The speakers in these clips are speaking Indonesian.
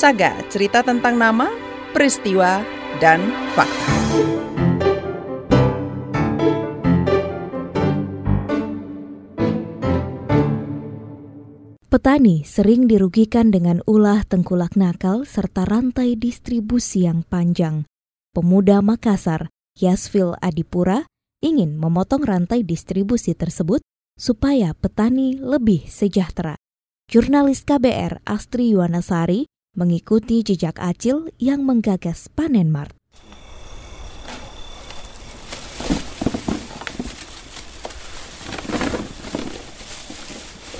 Saga, cerita tentang nama, peristiwa, dan fakta. Petani sering dirugikan dengan ulah tengkulak nakal serta rantai distribusi yang panjang. Pemuda Makassar, Yasfil Adipura, ingin memotong rantai distribusi tersebut supaya petani lebih sejahtera. Jurnalis KBR Astri Yuwanasari mengikuti jejak Acil yang menggagas Panen Mart.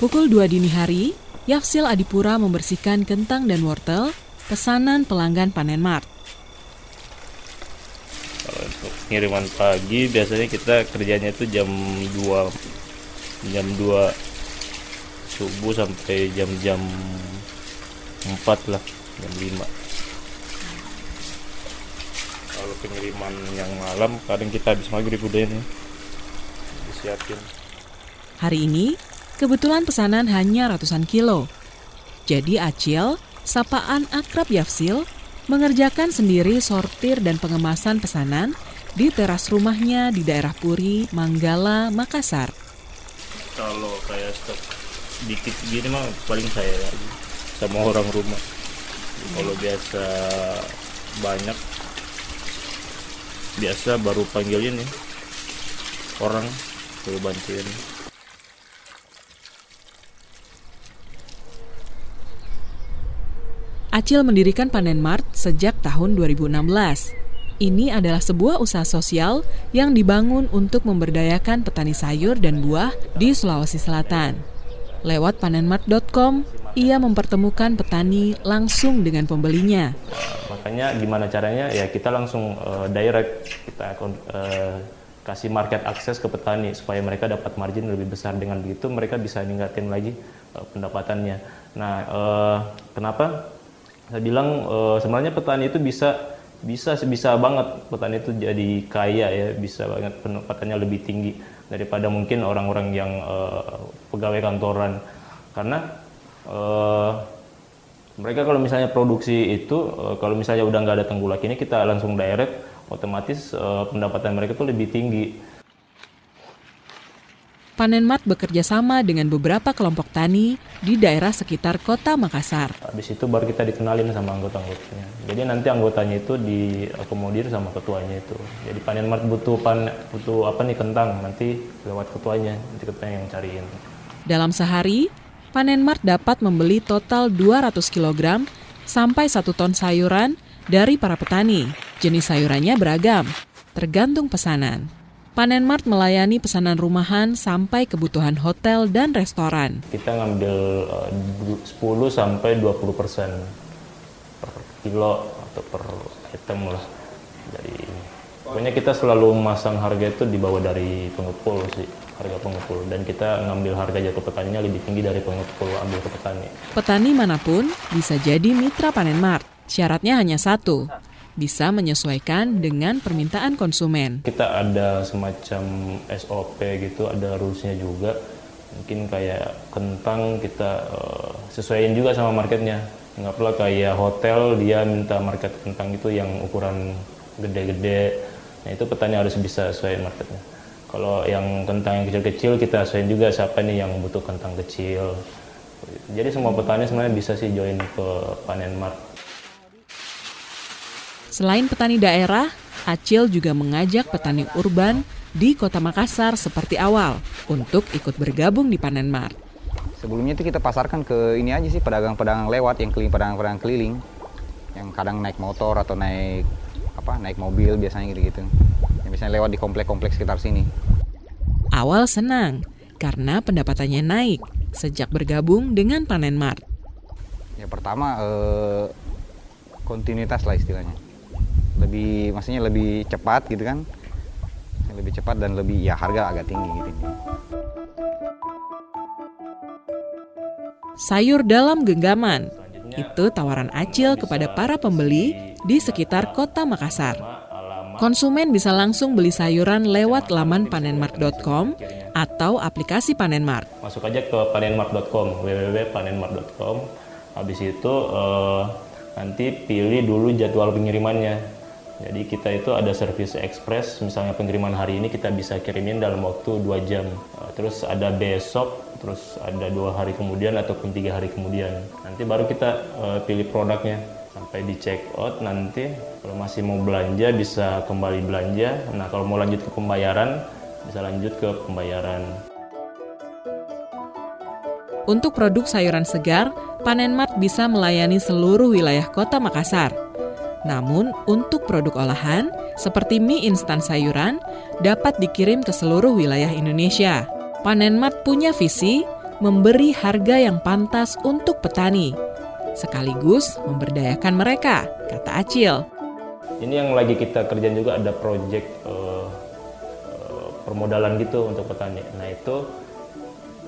Pukul 2 dini hari, Yafsil Adipura membersihkan kentang dan wortel pesanan pelanggan Panen Mart. Kalau untuk pengiriman pagi biasanya kita kerjanya itu jam 2 jam 2 subuh sampai jam-jam 4 lah, jam 5. Kalau pengiriman yang malam kadang kita habis maghrib udah ini disiapin. Hari ini, kebetulan pesanan hanya ratusan kilo. Jadi Acil, sapaan akrab Yafsil, mengerjakan sendiri sortir dan pengemasan pesanan di teras rumahnya di daerah Puri, Manggala, Makassar. Kalau kayak stok dikit gini mah paling saya aja sama orang rumah. Kalau biasa banyak biasa baru panggilin ya orang suruh bantuin. Acil mendirikan Panen Mart sejak tahun 2016. Ini adalah sebuah usaha sosial yang dibangun untuk memberdayakan petani sayur dan buah di Sulawesi Selatan. Lewat panenmart.com, ia mempertemukan petani langsung dengan pembelinya. Makanya gimana caranya? Ya kita langsung uh, direct. Kita uh, kasih market akses ke petani supaya mereka dapat margin lebih besar. Dengan begitu mereka bisa ningkatin lagi uh, pendapatannya. Nah, uh, kenapa? Saya bilang uh, sebenarnya petani itu bisa bisa sebisa banget. Petani itu jadi kaya ya bisa banget pendapatannya lebih tinggi daripada mungkin orang-orang yang uh, pegawai kantoran. Karena uh, mereka kalau misalnya produksi itu uh, kalau misalnya udah nggak ada tenggulak ini kita langsung direct otomatis uh, pendapatan mereka itu lebih tinggi Panen Mart bekerja sama dengan beberapa kelompok tani di daerah sekitar kota Makassar. Habis itu baru kita dikenalin sama anggota-anggotanya. Jadi nanti anggotanya itu diakomodir sama ketuanya itu. Jadi Panen Mart butuh pan butuh apa nih kentang, nanti lewat ketuanya, nanti ketuanya yang cariin. Dalam sehari, Panen Mart dapat membeli total 200 kg sampai 1 ton sayuran dari para petani. Jenis sayurannya beragam, tergantung pesanan. Panen Mart melayani pesanan rumahan sampai kebutuhan hotel dan restoran. Kita ngambil uh, 10 sampai 20 persen per kilo atau per item lah dari ini. Pokoknya kita selalu memasang harga itu di bawah dari pengepul sih harga pengepul dan kita ngambil harga jatuh petaninya lebih tinggi dari pengepul ambil ke petani. Petani mana pun bisa jadi mitra Panen Mart. Syaratnya hanya satu, bisa menyesuaikan dengan permintaan konsumen. Kita ada semacam SOP gitu, ada rulesnya juga. Mungkin kayak kentang kita uh, sesuaiin juga sama marketnya. Nggak pula kayak hotel dia minta market kentang itu yang ukuran gede-gede. Nah itu petani harus bisa sesuai marketnya. Kalau yang kentang yang kecil-kecil kita sesuaiin juga siapa nih yang butuh kentang kecil. Jadi semua petani sebenarnya bisa sih join ke panen mart. Selain petani daerah, Acil juga mengajak petani urban di kota Makassar seperti awal untuk ikut bergabung di Panen Mart. Sebelumnya itu kita pasarkan ke ini aja sih pedagang-pedagang lewat yang keliling pedagang-pedagang keliling yang kadang naik motor atau naik apa naik mobil biasanya gitu-gitu. Yang biasanya lewat di komplek-komplek sekitar sini. Awal senang karena pendapatannya naik sejak bergabung dengan Panen Mart. Ya pertama eh, kontinuitas lah istilahnya lebih maksudnya lebih cepat gitu kan lebih cepat dan lebih ya harga agak tinggi gitu sayur dalam genggaman itu tawaran Acil kepada para pembeli di sekitar kota Makassar. Konsumen bisa langsung beli sayuran lewat laman panenmart.com atau aplikasi Panenmart. Masuk aja ke panenmart.com, www.panenmart.com. Habis itu uh, nanti pilih dulu jadwal pengirimannya. Jadi kita itu ada servis ekspres, misalnya pengiriman hari ini kita bisa kirimin dalam waktu 2 jam. Eh, terus ada besok, terus ada dua hari kemudian ataupun tiga hari kemudian. Nanti baru kita uh, pilih produknya sampai di check out nanti kalau masih mau belanja bisa kembali belanja. Nah kalau mau lanjut ke pembayaran bisa lanjut ke pembayaran. Untuk produk sayuran segar, Panenmart bisa melayani seluruh wilayah kota Makassar. Namun, untuk produk olahan, seperti mie instan sayuran, dapat dikirim ke seluruh wilayah Indonesia. Panenmart punya visi memberi harga yang pantas untuk petani, sekaligus memberdayakan mereka, kata Acil. Ini yang lagi kita kerjain juga ada proyek uh, uh, permodalan gitu untuk petani. Nah itu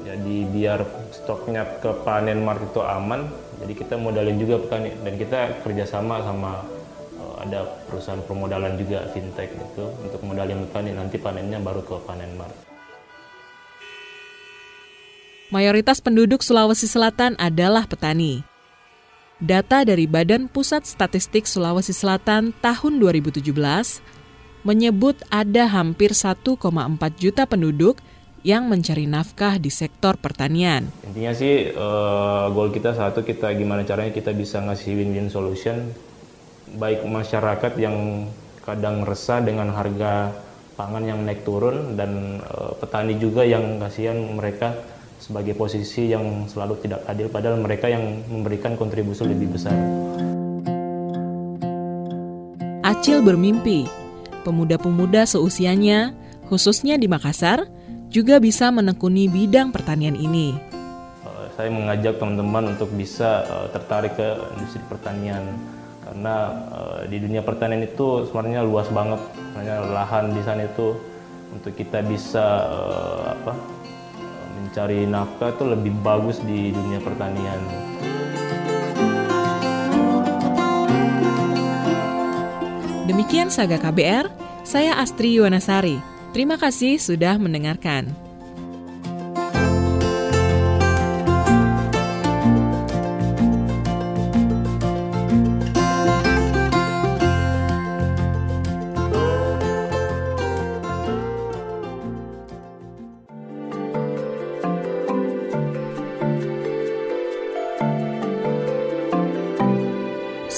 jadi biar stoknya ke panen mart itu aman jadi kita modalin juga petani dan kita kerjasama sama ada perusahaan permodalan juga fintech itu untuk modalin petani nanti panennya baru ke panen mart Mayoritas penduduk Sulawesi Selatan adalah petani. Data dari Badan Pusat Statistik Sulawesi Selatan tahun 2017 menyebut ada hampir 1,4 juta penduduk yang mencari nafkah di sektor pertanian. Intinya sih uh, goal kita satu kita gimana caranya kita bisa ngasih win-win solution baik masyarakat yang kadang resah dengan harga pangan yang naik turun dan uh, petani juga yang kasihan mereka sebagai posisi yang selalu tidak adil padahal mereka yang memberikan kontribusi lebih besar. Acil bermimpi pemuda-pemuda seusianya, khususnya di Makassar, juga bisa menekuni bidang pertanian ini. Eh, saya mengajak teman-teman untuk bisa uh, tertarik ke industri pertanian karena uh, di dunia pertanian itu sebenarnya luas banget, sebenarnya lahan di sana itu untuk kita bisa uh, apa mencari nafkah itu lebih bagus di dunia pertanian. Demikian Saga KBR, saya Astri Yuwanasari. Terima kasih sudah mendengarkan.